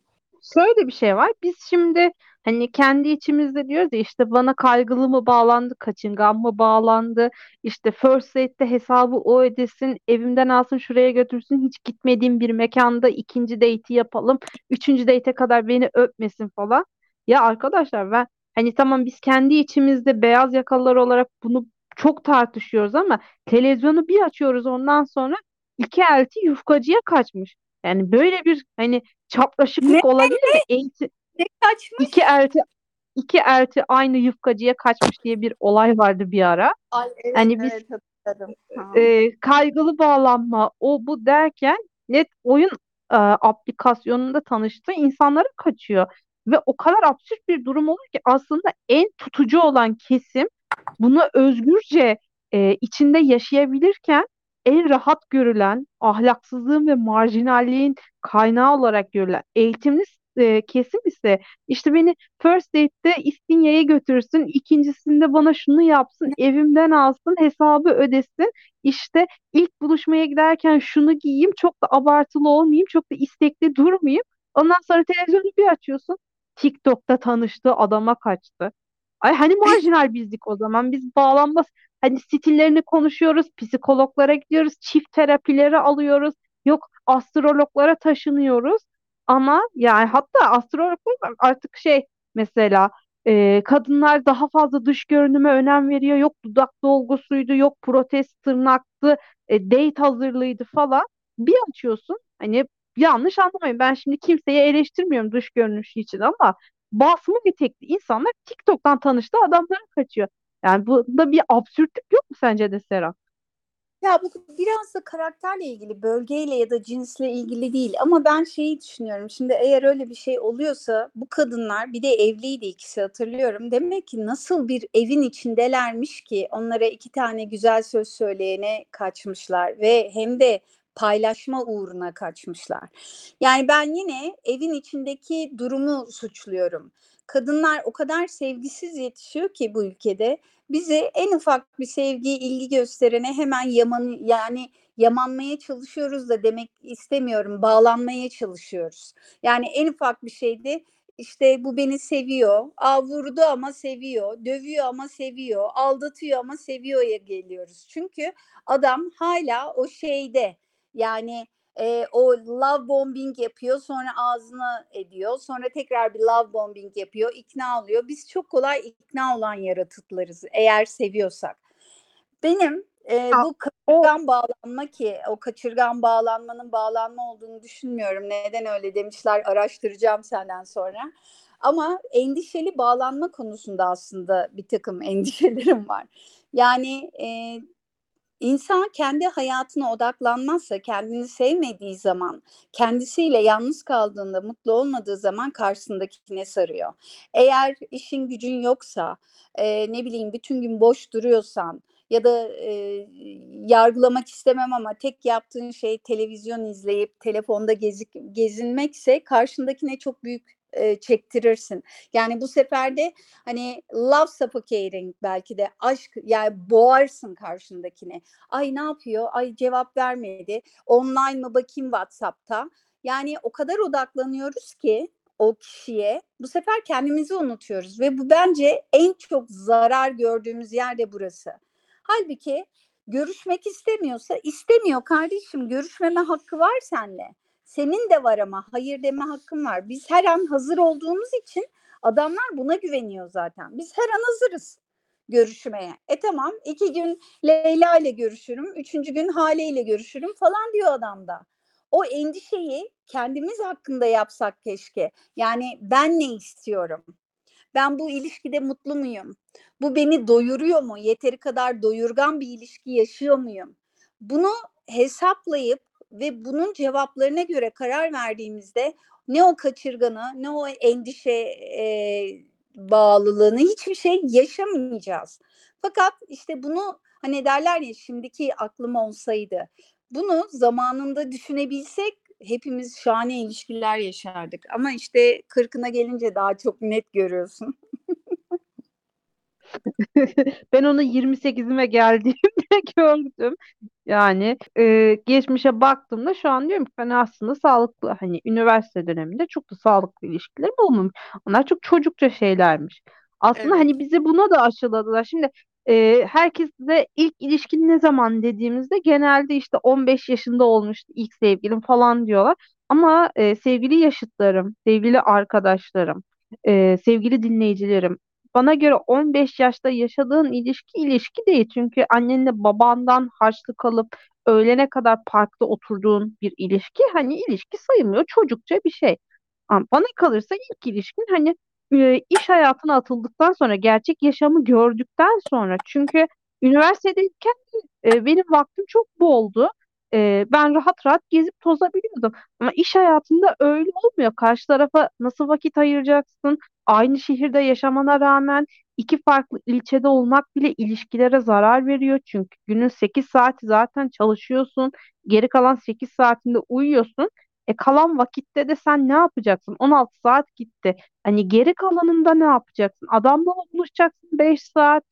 Şöyle bir şey var. Biz şimdi hani kendi içimizde diyoruz ya işte bana kaygılı mı bağlandı, kaçıngan mı bağlandı, işte first date'te hesabı o ödesin, evimden alsın şuraya götürsün, hiç gitmediğim bir mekanda ikinci date'i yapalım, üçüncü date'e kadar beni öpmesin falan. Ya arkadaşlar ben hani tamam biz kendi içimizde beyaz yakalılar olarak bunu çok tartışıyoruz ama televizyonu bir açıyoruz ondan sonra iki elti yufkacıya kaçmış. Yani böyle bir hani çapraşıklık Ne? olabilir mi? Eğitim, Ne kaçmış? iki elti iki elti aynı yufkacıya kaçmış diye bir olay vardı bir ara. Ay, evet, Hani biz evet hatırladım. Ha. e, kaygılı bağlanma o bu derken net oyun e, aplikasyonunda tanıştığı insanlara kaçıyor. Ve o kadar absürt bir durum olur ki aslında en tutucu olan kesim bunu özgürce e, içinde yaşayabilirken en rahat görülen, ahlaksızlığın ve marjinalliğin kaynağı olarak görülen eğitimli e, kesim ise işte beni first date'te İstinye'ye götürsün, ikincisinde bana şunu yapsın, evimden alsın, hesabı ödesin. İşte ilk buluşmaya giderken şunu giyeyim, çok da abartılı olmayayım, çok da istekli durmayayım. Ondan sonra televizyonu bir açıyorsun, TikTok'ta tanıştığı adama kaçtı. Ay hani marjinal bizdik o zaman. Biz bağlanmaz. Hani stillerini konuşuyoruz, psikologlara gidiyoruz, çift terapileri alıyoruz. Yok astrologlara taşınıyoruz. Ama yani hatta astrologlar artık şey mesela e, kadınlar daha fazla dış görünüme önem veriyor. Yok dudak dolgusuydu, yok protez tırnaktı, e, date hazırlığıydı falan. Bir açıyorsun hani yanlış anlamayın ben şimdi kimseyi eleştirmiyorum dış görünüşü için ama basma etekli insanlar TikTok'tan tanıştığı adamlara kaçıyor. Yani bunda bir absürtlük yok mu sence de Serap? Ya bu biraz da karakterle ilgili, bölgeyle ya da cinsle ilgili değil. Ama ben şeyi düşünüyorum. Şimdi eğer öyle bir şey oluyorsa bu kadınlar bir de evliydi ikisi hatırlıyorum. Demek ki nasıl bir evin içindelermiş ki onlara iki tane güzel söz söyleyene kaçmışlar ve hem de paylaşma uğruna kaçmışlar. Yani ben yine evin içindeki durumu suçluyorum. Kadınlar o kadar sevgisiz yetişiyor ki bu ülkede bizi en ufak bir sevgi, ilgi gösterene hemen yaman yani yamanmaya çalışıyoruz da demek istemiyorum. Bağlanmaya çalışıyoruz. Yani en ufak bir şeyde işte bu beni seviyor. Aa vurdu ama seviyor. Dövüyor ama seviyor. Aldatıyor ama seviyor'ya geliyoruz. Çünkü adam hala o şeyde yani e, o love bombing yapıyor sonra ağzına ediyor sonra tekrar bir love bombing yapıyor ikna oluyor. Biz çok kolay ikna olan yaratıklarız eğer seviyorsak. Benim e, bu kaçırgan bağlanma ki o kaçırgan bağlanmanın bağlanma olduğunu düşünmüyorum. Neden öyle demişler araştıracağım senden sonra. Ama endişeli bağlanma konusunda aslında bir takım endişelerim var. Yani e, İnsan kendi hayatına odaklanmazsa, kendini sevmediği zaman, kendisiyle yalnız kaldığında, mutlu olmadığı zaman karşısındakine sarıyor. Eğer işin gücün yoksa, e, ne bileyim bütün gün boş duruyorsan ya da e, yargılamak istemem ama tek yaptığın şey televizyon izleyip telefonda gezik, gezinmekse karşındakine çok büyük e, çektirirsin. Yani bu sefer de hani love suffocating belki de aşk yani boğarsın karşındakine. Ay ne yapıyor? Ay cevap vermedi. Online mı bakayım WhatsApp'ta. Yani o kadar odaklanıyoruz ki o kişiye bu sefer kendimizi unutuyoruz ve bu bence en çok zarar gördüğümüz yer de burası. Halbuki görüşmek istemiyorsa istemiyor kardeşim görüşmeme hakkı var seninle. Senin de var ama hayır deme hakkın var. Biz her an hazır olduğumuz için adamlar buna güveniyor zaten. Biz her an hazırız görüşmeye. E tamam iki gün Leyla ile görüşürüm, üçüncü gün Hale ile görüşürüm falan diyor adam da. O endişeyi kendimiz hakkında yapsak keşke. Yani ben ne istiyorum? Ben bu ilişkide mutlu muyum? Bu beni doyuruyor mu? Yeteri kadar doyurgan bir ilişki yaşıyor muyum? Bunu hesaplayıp ve bunun cevaplarına göre karar verdiğimizde ne o kaçırganı ne o endişe e, bağlılığını hiçbir şey yaşamayacağız. Fakat işte bunu hani derler ya şimdiki aklım olsaydı bunu zamanında düşünebilsek hepimiz şahane ilişkiler yaşardık. Ama işte kırkına gelince daha çok net görüyorsun. Ben onu 28'ime geldiğimde gördüm. Yani e, geçmişe baktığımda şu an diyorum ki ben aslında sağlıklı hani üniversite döneminde çok da sağlıklı ilişkilerim olmamış. Onlar çok çocukça şeylermiş. Aslında Evet. hani bizi buna da aşıladılar. Şimdi e, herkes de ilk ilişkin ne zaman dediğimizde genelde işte 15 yaşında olmuştu ilk sevgilim falan diyorlar. Ama e, sevgili yaşıtlarım, sevgili arkadaşlarım, e, sevgili dinleyicilerim bana göre 15 yaşta yaşadığın ilişki ilişki değil. Çünkü annenle babandan harçlık alıp öğlene kadar parkta oturduğun bir ilişki hani ilişki sayılmıyor. Çocukça bir şey. Ama bana kalırsa ilk ilişkin hani e, iş hayatına atıldıktan sonra gerçek yaşamı gördükten sonra çünkü üniversitedeyken e, benim vaktim çok boldu. E, ben rahat rahat gezip tozabiliyordum. Ama iş hayatında öyle olmuyor. Karşı tarafa nasıl vakit ayıracaksın? Aynı şehirde yaşamana rağmen iki farklı ilçede olmak bile ilişkilere zarar veriyor. Çünkü günün 8 saati zaten çalışıyorsun. Geri kalan 8 saatinde uyuyorsun. E kalan vakitte de sen ne yapacaksın? 16 saat gitti. Hani geri kalanında ne yapacaksın? Adamla buluşacaksın 5 saat?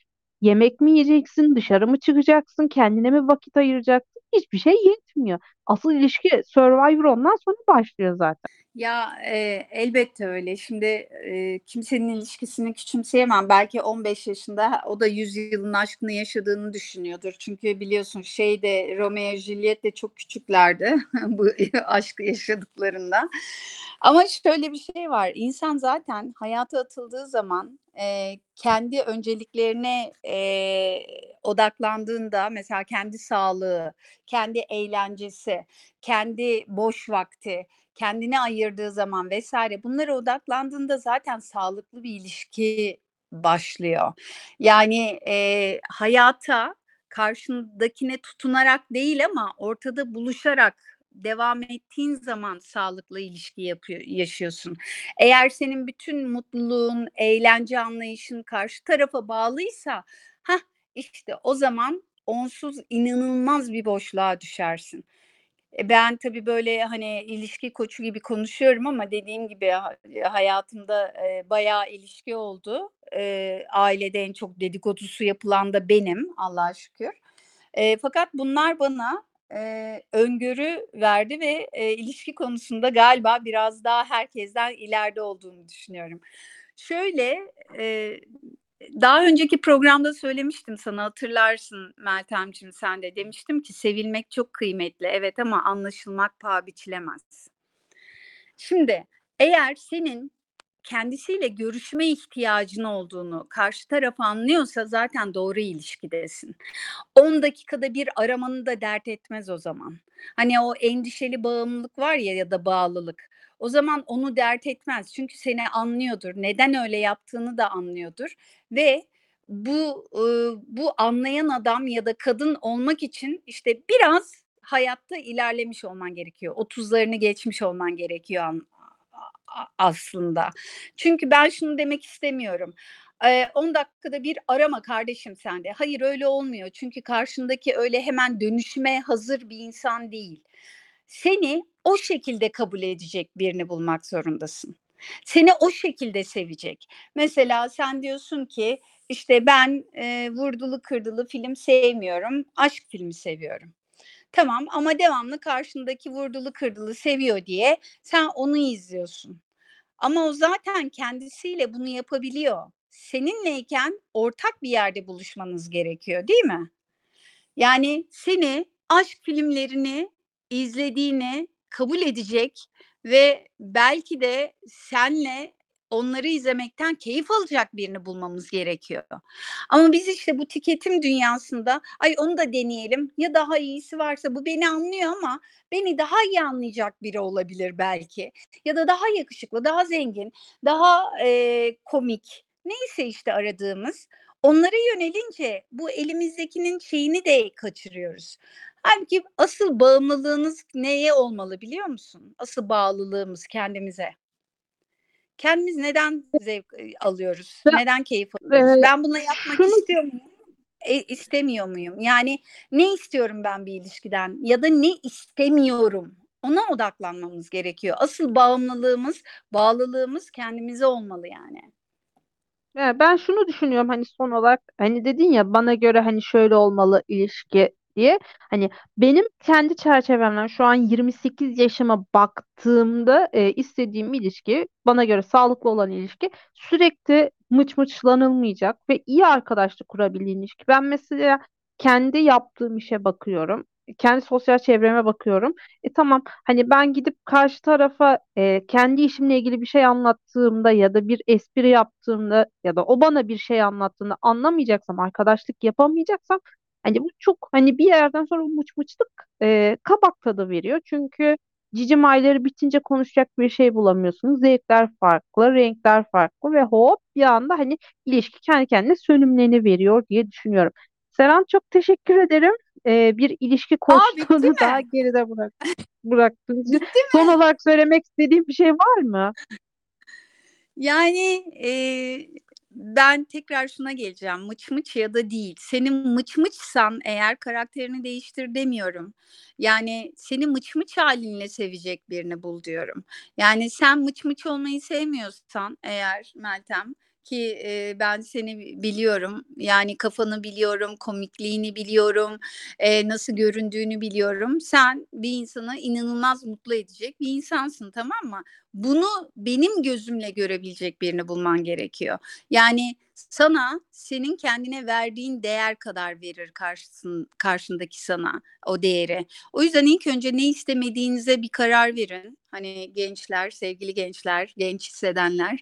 Yemek mi yiyeceksin? Dışarı mı çıkacaksın? Kendine mi vakit ayıracaksın? Hiçbir şey yetmiyor. Asıl ilişki Survivor ondan sonra başlıyor zaten. Ya e, elbette öyle. Şimdi e, kimsenin ilişkisini küçümseyemem. Belki 15 yaşında o da 100 yılın aşkını yaşadığını düşünüyordur. Çünkü biliyorsun şeyde Romeo Juliet de çok küçüklerdi bu aşkı yaşadıklarında. Ama şöyle bir şey var. İnsan zaten hayata atıldığı zaman e, kendi önceliklerine e, odaklandığında mesela kendi sağlığı, kendi eğlencesi, kendi boş vakti, kendine ayırdığı zaman vesaire bunlara odaklandığında zaten sağlıklı bir ilişki başlıyor. Yani e, hayata karşındakine tutunarak değil ama ortada buluşarak devam ettiğin zaman sağlıklı ilişki yapıyor, yaşıyorsun. Eğer senin bütün mutluluğun, eğlence anlayışın karşı tarafa bağlıysa, ha işte o zaman onsuz inanılmaz bir boşluğa düşersin. E, ben tabii böyle hani ilişki koçu gibi konuşuyorum ama dediğim gibi hayatımda e, bayağı ilişki oldu. E, ailede en çok dedikodusu yapılan da benim Allah'a şükür. E, fakat bunlar bana e, öngörü verdi ve e, ilişki konusunda galiba biraz daha herkesten ileride olduğunu düşünüyorum. Şöyle e, daha önceki programda söylemiştim sana hatırlarsın Meltemciğim sen de demiştim ki sevilmek çok kıymetli evet ama anlaşılmak paha biçilemez. Şimdi eğer senin kendisiyle görüşme ihtiyacın olduğunu karşı taraf anlıyorsa zaten doğru ilişkidesin. 10 dakikada bir aramanı da dert etmez o zaman. Hani o endişeli bağımlılık var ya ya da bağlılık. O zaman onu dert etmez. Çünkü seni anlıyordur. Neden öyle yaptığını da anlıyordur ve bu bu anlayan adam ya da kadın olmak için işte biraz hayatta ilerlemiş olman gerekiyor. 30'larını geçmiş olman gerekiyor aslında. Çünkü ben şunu demek istemiyorum. 10 dakikada bir arama kardeşim sende. Hayır öyle olmuyor. Çünkü karşındaki öyle hemen dönüşüme hazır bir insan değil. Seni o şekilde kabul edecek birini bulmak zorundasın. Seni o şekilde sevecek. Mesela sen diyorsun ki işte ben e, vurdulu kırdılı film sevmiyorum, aşk filmi seviyorum. Tamam ama devamlı karşındaki vurdulu kırdılı seviyor diye sen onu izliyorsun. Ama o zaten kendisiyle bunu yapabiliyor. Seninleyken ortak bir yerde buluşmanız gerekiyor, değil mi? Yani seni aşk filmlerini izlediğini kabul edecek ve belki de senle onları izlemekten keyif alacak birini bulmamız gerekiyor. Ama biz işte bu tüketim dünyasında ay onu da deneyelim ya daha iyisi varsa bu beni anlıyor ama beni daha iyi anlayacak biri olabilir belki. Ya da daha yakışıklı, daha zengin, daha e, komik neyse işte aradığımız onlara yönelince bu elimizdekinin şeyini de kaçırıyoruz. Halbuki asıl bağımlılığınız neye olmalı biliyor musun? Asıl bağlılığımız kendimize Kendimiz neden zevk e, alıyoruz? Neden keyif alıyoruz? E, ben bunu yapmak şunu, istiyor muyum? E, istemiyor muyum? Yani ne istiyorum ben bir ilişkiden ya da ne istemiyorum? Ona odaklanmamız gerekiyor. Asıl bağımlılığımız, bağlılığımız kendimize olmalı yani. Ya ben şunu düşünüyorum hani son olarak hani dedin ya bana göre hani şöyle olmalı ilişki diye. Hani benim kendi çerçevemden şu an 28 yaşıma baktığımda e, istediğim ilişki bana göre sağlıklı olan ilişki sürekli mıç mıçlanılmayacak ve iyi arkadaşlık kurabildiğin ilişki. Ben mesela kendi yaptığım işe bakıyorum kendi sosyal çevreme bakıyorum. E tamam hani ben gidip karşı tarafa e, kendi işimle ilgili bir şey anlattığımda ya da bir espri yaptığımda ya da o bana bir şey anlattığında anlamayacaksam, arkadaşlık yapamayacaksam hani bu çok hani bir yerden sonra muç muçluk e, kabak tadı veriyor. Çünkü cicim ayları bitince konuşacak bir şey bulamıyorsunuz. Zevkler farklı, renkler farklı ve hop bir anda hani ilişki kendi kendine sönümleni veriyor diye düşünüyorum. Selam çok teşekkür ederim e, bir ilişki koştuğunu daha geride bırak, bıraktın. Son olarak söylemek istediğim bir şey var mı? Yani e, ben tekrar şuna geleceğim. Mıç mıç ya da değil. Senin mıç mıçsan eğer karakterini değiştir demiyorum. Yani seni mıç mıç halinle sevecek birini bul diyorum. Yani sen mıç mıç olmayı sevmiyorsan eğer Meltem ki e, ben seni biliyorum. Yani kafanı biliyorum, komikliğini biliyorum, e, nasıl göründüğünü biliyorum. Sen bir insanı inanılmaz mutlu edecek bir insansın tamam mı? Bunu benim gözümle görebilecek birini bulman gerekiyor. Yani sana senin kendine verdiğin değer kadar verir karşısın, karşındaki sana o değeri. O yüzden ilk önce ne istemediğinize bir karar verin. Hani gençler, sevgili gençler, genç hissedenler.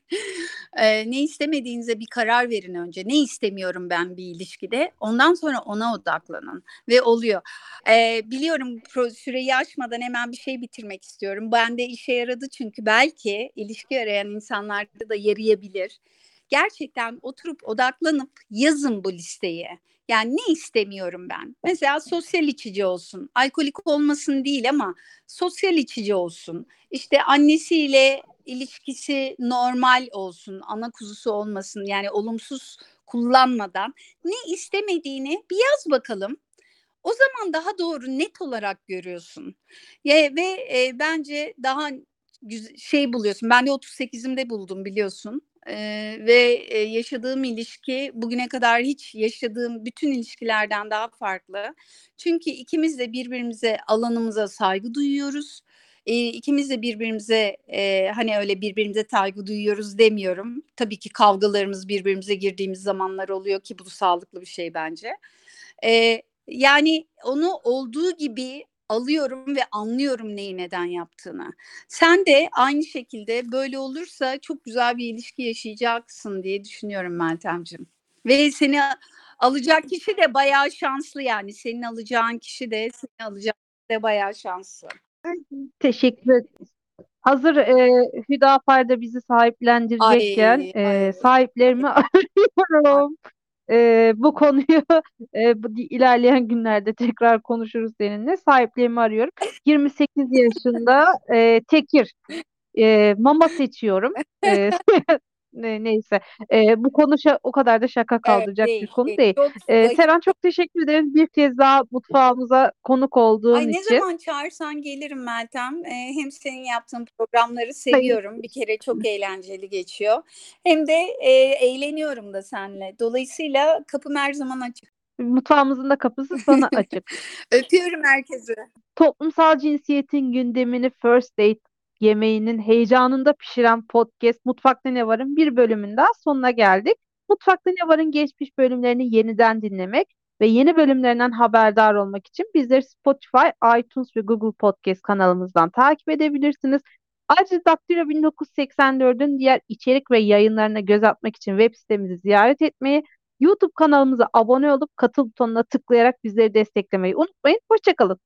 Ee, ne istemediğinize bir karar verin önce. Ne istemiyorum ben bir ilişkide? Ondan sonra ona odaklanın. Ve oluyor. Ee, biliyorum süreyi aşmadan hemen bir şey bitirmek istiyorum. Ben de işe yaradı çünkü belki ilişki arayan insanlarda da yarayabilir gerçekten oturup odaklanıp yazın bu listeyi. Yani ne istemiyorum ben? Mesela sosyal içici olsun. Alkolik olmasın değil ama sosyal içici olsun. İşte annesiyle ilişkisi normal olsun. Ana kuzusu olmasın. Yani olumsuz kullanmadan ne istemediğini bir yaz bakalım. O zaman daha doğru net olarak görüyorsun. Ya ve e, bence daha şey buluyorsun. Ben de 38'imde buldum biliyorsun. Ee, ve e, yaşadığım ilişki bugüne kadar hiç yaşadığım bütün ilişkilerden daha farklı. Çünkü ikimiz de birbirimize alanımıza saygı duyuyoruz. E, ikimiz de birbirimize e, hani öyle birbirimize saygı duyuyoruz demiyorum. Tabii ki kavgalarımız birbirimize girdiğimiz zamanlar oluyor ki bu sağlıklı bir şey bence. E, yani onu olduğu gibi alıyorum ve anlıyorum neyi neden yaptığını. Sen de aynı şekilde böyle olursa çok güzel bir ilişki yaşayacaksın diye düşünüyorum Meltemciğim. Ve seni alacak kişi de bayağı şanslı yani. Senin alacağın kişi de seni alacak de bayağı şanslı. Teşekkür ederim. Hazır e, Hüdapar da bizi sahiplendirecekken ay, e, ay. sahiplerimi arıyorum e, bu konuyu e, bu ilerleyen günlerde tekrar konuşuruz seninle. Sahipliğimi arıyorum. 28 yaşında e, tekir e, mama seçiyorum. E, ne, neyse. E, bu konu o kadar da şaka kaldıracak evet, bir konu değil. değil. Çok, e, Seren çok teşekkür ederim bir kez daha mutfağımıza konuk olduğun Ay, için. Ne zaman çağırsan gelirim Meltem. E, hem senin yaptığın programları seviyorum. Hayır. Bir kere çok eğlenceli geçiyor. Hem de e, eğleniyorum da seninle. Dolayısıyla kapım her zaman açık. Mutfağımızın da kapısı sana açık. Öpüyorum herkese. Toplumsal cinsiyetin gündemini First Date yemeğinin heyecanında pişiren podcast Mutfakta Ne Var'ın bir bölümünde daha sonuna geldik. Mutfakta Ne Var'ın geçmiş bölümlerini yeniden dinlemek ve yeni bölümlerinden haberdar olmak için bizleri Spotify, iTunes ve Google Podcast kanalımızdan takip edebilirsiniz. Ayrıca Daktilo 1984'ün diğer içerik ve yayınlarına göz atmak için web sitemizi ziyaret etmeyi, YouTube kanalımıza abone olup katıl butonuna tıklayarak bizleri desteklemeyi unutmayın. Hoşçakalın.